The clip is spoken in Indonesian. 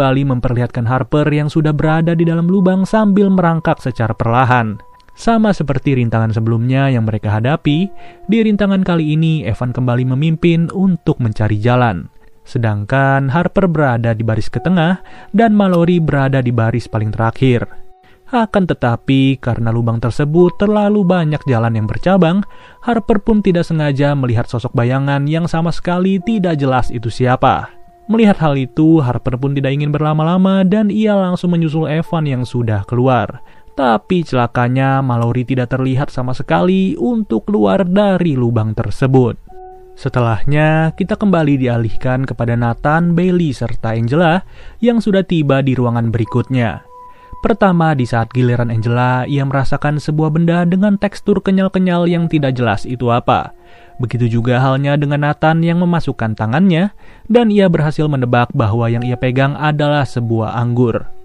Bali memperlihatkan Harper yang sudah berada di dalam lubang sambil merangkak secara perlahan. Sama seperti rintangan sebelumnya yang mereka hadapi, di rintangan kali ini Evan kembali memimpin untuk mencari jalan. Sedangkan Harper berada di baris ke tengah dan Mallory berada di baris paling terakhir. Akan tetapi, karena lubang tersebut terlalu banyak jalan yang bercabang, Harper pun tidak sengaja melihat sosok bayangan yang sama sekali tidak jelas itu siapa. Melihat hal itu, Harper pun tidak ingin berlama-lama dan ia langsung menyusul Evan yang sudah keluar. Tapi celakanya Mallory tidak terlihat sama sekali untuk keluar dari lubang tersebut. Setelahnya, kita kembali dialihkan kepada Nathan, Bailey, serta Angela yang sudah tiba di ruangan berikutnya. Pertama, di saat giliran Angela, ia merasakan sebuah benda dengan tekstur kenyal-kenyal yang tidak jelas itu apa. Begitu juga halnya dengan Nathan yang memasukkan tangannya, dan ia berhasil menebak bahwa yang ia pegang adalah sebuah anggur.